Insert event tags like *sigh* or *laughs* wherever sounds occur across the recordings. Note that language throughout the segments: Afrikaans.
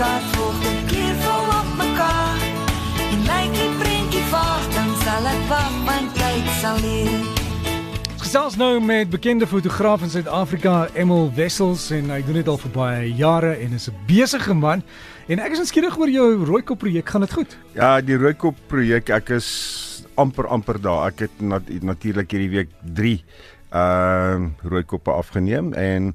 mekaar volg, dit keer vol op mekaar. En lyk die prentjie vaag, dan sal ek wag, want tyd sal leer. Gesels nou met bekende fotograaf in Suid-Afrika, Emil Wessels en hy doen dit al vir baie jare en is 'n besige man. En ek is nuuskierig oor jou Rooikop projek, gaan dit goed? Ja, die Rooikop projek, ek is amper amper daar. Ek het nat natuurlik hierdie week 3 ehm uh, Rooikoppe afgeneem en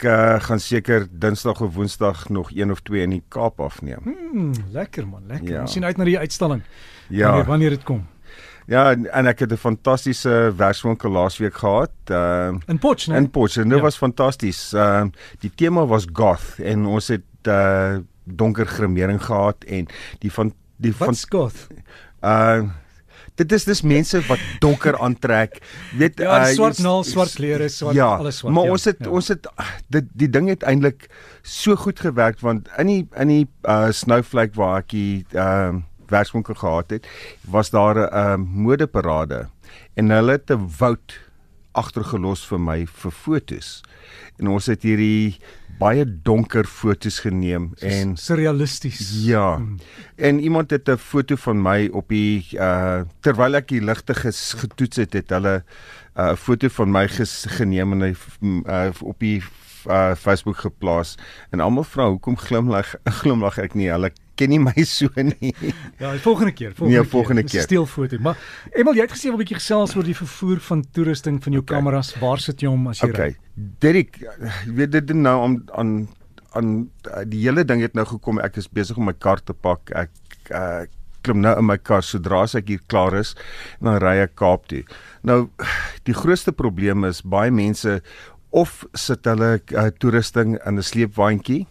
ek uh, gaan seker Dinsdag of Woensdag nog een of twee in die Kaap afneem. Hmm, lekker man, lekker. Ja. Ons sien uit na die uitstalling. Ja. Wanneer, wanneer dit kom. Ja, en, en ek het 'n fantastiese werkswinkel laasweek gehad. Ehm uh, In Potch, né? in Potch en dit Ja. was fantasties. Ehm uh, die tema was goth en ons het uh, donker gremering gehad en die van die van Wat skoot? uh dit is dis mense wat donker aantrek. Weet Ja, uh, swart naal, swart klere, swart ja, alles swart. Maar ja, ons het ja. ons het dit die ding het eintlik so goed gewerk want in die in die uh snowflake waar ek die ehm uh, werkswinkel gehad het, was daar 'n uh, modeparade en hulle het 'n woud agtergelos vir my vir fotos. En ons het hierdie baie donker fotos geneem en surrealisties. Ja. Hmm. En iemand het 'n foto van my op die uh terwyl ek die ligte getoets het, het hulle 'n uh, foto van my ges, geneem en hy uh, op die uh, Facebook geplaas. En almal vra hoekom glimlag *laughs* glimlag ek nie. Hulle ken nie my so nie. Ja, die volgende keer, volgende Nee, volgende Dis 'n keer. Steelfoto. Maar Emil, jy het gesê 'n bietjie gesels oor die vervoer van toerusting van jou Okay. kameras. Waar sit jy hom as jy ry? Okay. Derek, jy weet dit nou aan aan aan die hele ding het nou gekom. Ek is besig om my kar te pak. Ek uh, klim nou in my kar sodra as ek hier klaar is en dan ry ek Kaap toe. Nou die grootste probleem is baie mense of sit hulle uh, toerusting in 'n sleepwaandjie.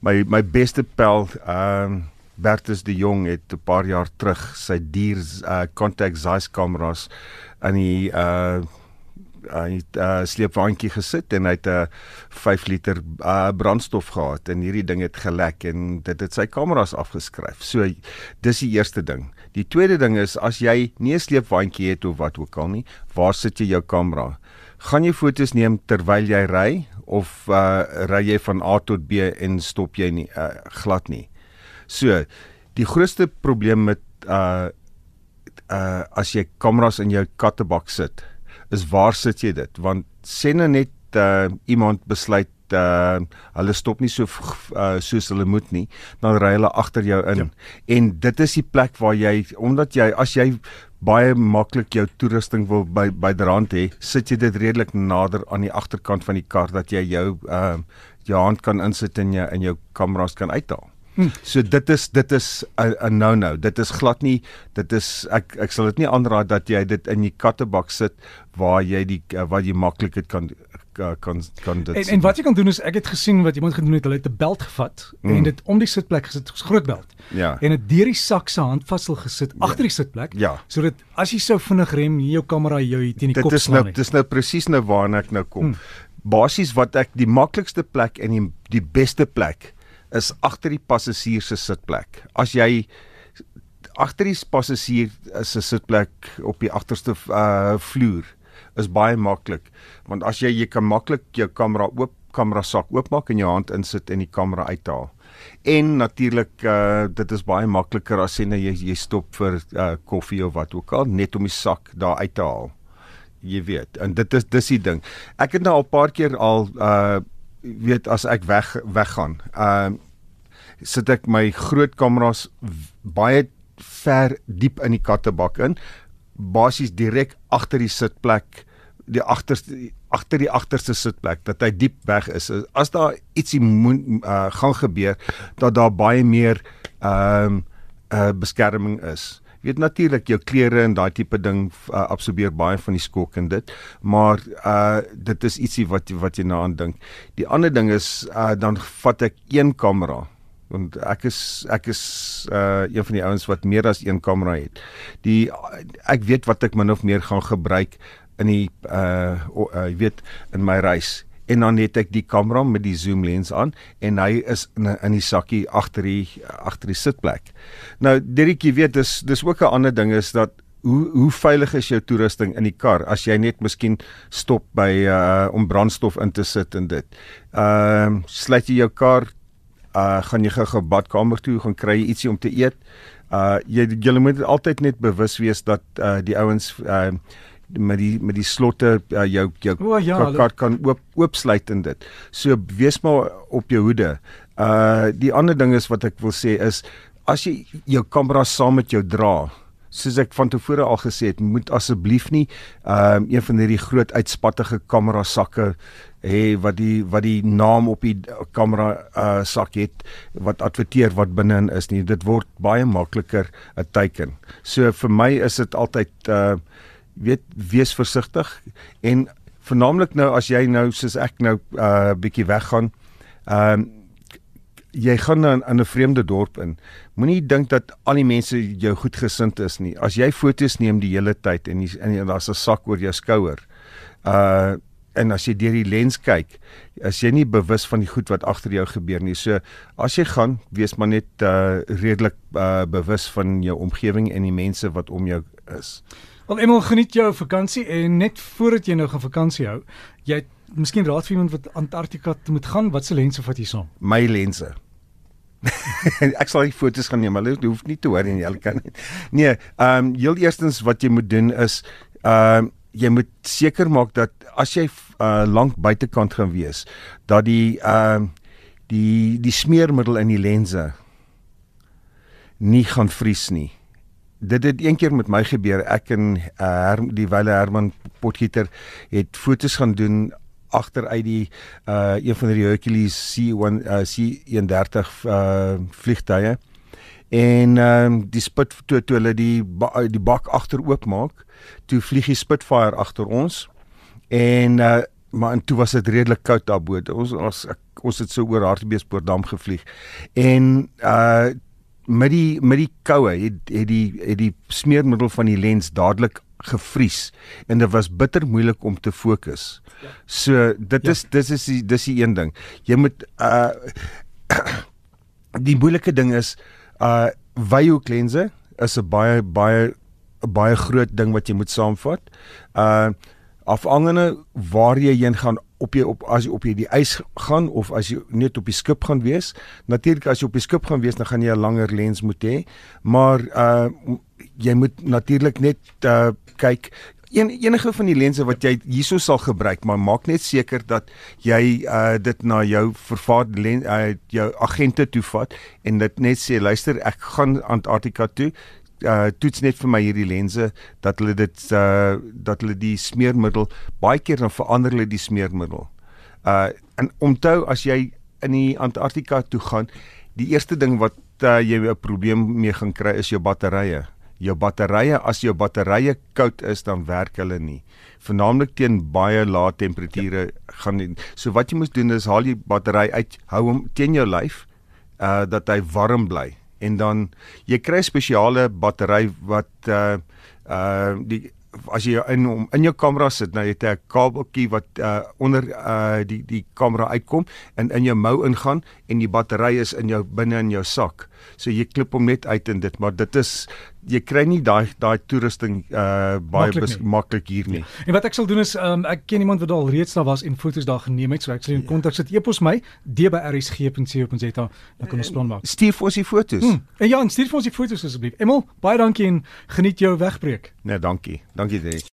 My my beste pel ehm um, Bertus de Jong het 'n paar jaar terug sy dier uh, contact Zeiss kameras in die uh hy het 'n uh, sleepwaandjie gesit en hy het 'n uh, 5 liter uh, brandstof gehad en hierdie ding het gelek en dit het sy kameras afgeskryf. So dis die eerste ding. Die tweede ding is as jy nie 'n sleepwaandjie het of wat ook al nie, waar sit jy jou kamera? Gaan jy fotos neem terwyl jy ry of uh, ry jy van A tot B en stop jy nie uh, glad nie? So, die grootste probleem met uh uh as jy kameras in jou kattebak sit, is waar sit jy dit? Want sê nou net uh iemand besluit uh hulle stop nie so uh, soos hulle moet nie, dan ry hulle agter jou in. Ja. En dit is die plek waar jy omdat jy as jy baie maklik jou toerusting wil by byderhand hê, sit jy dit redelik nader aan die agterkant van die kar dat jy jou uh jou hand kan insit en jou in jou kameras kan uithaal. Hmm. So dit is dit is 'n 'n no-no. Dit is glad nie dit is ek ek sal dit nie aanraai dat jy dit in die kattebak sit waar jy die uh, waar jy maklik dit kan kan kan, kan dit En en wat jy kan doen is ek het gesien wat iemand gedoen het, hulle het 'n belt gevat mm. en dit om die sitplek gesit, groot belt. Ja. En dit deur die sak se handvatsel gesit ja. agter die sitplek. Ja. Sodat as jy sou vinnig rem, nie jou kamera jou hier teen die dit kop is slaan nou nie. dis nou presies nou waarna ek nou kom. Hmm. Basies wat ek die maklikste plek en die die beste plek is agter die passasier se sitplek. As jy agter die passasier se sitplek op die agterste uh vloer is baie maklik want as jy jy kan maklik jou kamera oop kamera sak oopmaak en jou hand insit en die kamera uithaal. En natuurlik uh dit is baie makliker as sê nou jy jy stop vir uh koffie of wat ook al net om die sak daar uit te haal. Jy weet, en dit is dis die ding. Ek het nou al 'n paar keer al uh weet as ek weg weggaan. Uh sit ek my groot kameras baie ver diep in die kattebak in, basies direk agter die sitplek, die agterste agter die agterste sitplek dat hy diep weg is. As daar ietsie moet uh, gaan gebeur, dat daar baie meer ehm um, uh, beskerming is. Jy weet natuurlik jou klere en daai tipe ding uh, absorbeer baie van die skok en dit, maar uh dit is ietsie wat wat jy na aan dink. Die ander ding is uh dan vat ek een kamera want ek is ek is uh een van die ouens wat meer as een kamera het. Die ek weet wat ek min of meer gaan gebruik in die uh o- uh jy weet in my reis en dan het ek die kamera met die zoom lens aan en hy is in in die sakkie agter die agter die sitplek. Nou Derek jy weet dis dis ook 'n ander ding is dat hoe hoe veilig is jou toerusting in die kar as jy net miskien stop by uh om brandstof in te sit en dit. Ehm uh, sluit jy jou kar uh gaan jy gou-gou badkamer toe, gaan kry jy ietsie om te eet. Uh jy jy moet altyd net bewus wees dat uh die ouens uh met die met die slotte uh, jou jou O, ja, hulle- kar kan oop oopsluit in dit. So wees maar op jou hoede. Uh die ander ding is wat ek wil sê is as jy jou kamera saam met jou dra, soos ek van tevore al gesê het, moet asseblief nie ehm een van hierdie groot uitspattige kamera sakke hê wat die wat die naam op die kamera uh sak het wat adverteer wat binne-in is nie. Dit word baie makliker 'n teiken. So vir my is dit altyd uh weet wees versigtig en vernaamlik nou as jy nou soos ek nou uh bietjie weggaan ehm um, jy gaan dan in 'n vreemde dorp in. Moenie dink dat al die mense jou goedgesind is nie. As jy foto's neem die hele tyd en die, en daar's 'n sak oor jou skouer. Uh en as jy deur die lens kyk, is jy nie bewus van die goed wat agter jou gebeur nie. So as jy gaan, wees maar net uh redelik uh bewus van jou omgewing en die mense wat om jou is. Wel Emel, geniet jou vakansie en net voordat jy nou gaan vakansie hou, jy het miskien raad vir iemand wat Antarktika moet gaan, wat se lense vat jy saam? my lense. *laughs* ek sal die foto's gaan neem, hulle hoef nie te hoor en jy kan nie. Nee, ehm um, heel eerstens wat jy moet doen is ehm um, jy moet seker maak dat as jy uh, lank buitekant gaan wees, dat die ehm um, die die smeermiddel in die lense nie gaan vries nie. Dit het een keer met my gebeur. Ek en uh, Her, die Wile Herman Potgieter het foto's gaan doen agter uit die uh een van die Hercules C1 uh, C130 uh vliegtye. En ehm um, die spit toe toe hulle die ba, die bak agter oopmaak, toe vlieg die Spitfire agter ons. En uh maar en toe was dit redelik koud daarbo. Ons ons ek, ons het so oor Hartbeespoortdam gevlieg. En uh met die met die koue het het die het die smeermiddel van die lens dadelik gevries en dit was bitter moeilik om te fokus. So dit Ja. is dis is die dis die een ding. Jy moet uh *clears throat* die moeilike ding is uh wyhoeklense is 'n baie baie 'n baie groot ding wat jy moet saamvat. Uh afhangende waar jy heen gaan op jy op as jy op jy die ys gaan of as jy net op die skip gaan wees. Natuurlik as jy op die skip gaan wees, dan gaan jy 'n langer lens moet hê, maar uh jy moet natuurlik net uh kyk een enige van die lense wat jy hierso sal gebruik, maar maak net seker dat jy uh dit na jou vervaardigde lens uh jou agente toe vat en dit net sê luister, ek gaan Antarktika toe uh toets net vir my hierdie lense dat hulle dit uh dat hulle die smeermiddel baie keer dan verander hulle die smeermiddel. Uh en onthou as jy in die Antarktika toe gaan, die eerste ding wat uh, jy 'n probleem mee gaan kry is jou batterye. Jou batterye as jou batterye koud is dan werk hulle nie. Vernaamlik teen baie lae temperature ja. gaan die, so wat jy moet doen is haal die battery uit, hou hom teen jou lyf uh dat hy warm bly en dan jy kry spesiale battery wat uh uh die as jy in hom in jou kamera sit nou jy het 'n kabeltjie wat uh onder uh die die kamera uitkom en in jou mou ingaan en die battery is in jou binne in jou sak. So jy klip hom net uit in dit, maar dit is jy kry nie daai daai toerusting uh baie Maklik hier nie. En wat ek sal doen is um, ek ken iemand wat al reeds daar was en foto's daar geneem het, so ek sal in kontak sit. Epos my dbrsg.co.za dan kan ons plan maak. Stuur vir ons die foto's. Hmm. En ja, en stuur vir ons die foto's asseblief. Emel, baie dankie en geniet jou wegbreek. Nee, dankie. Dankie Dave.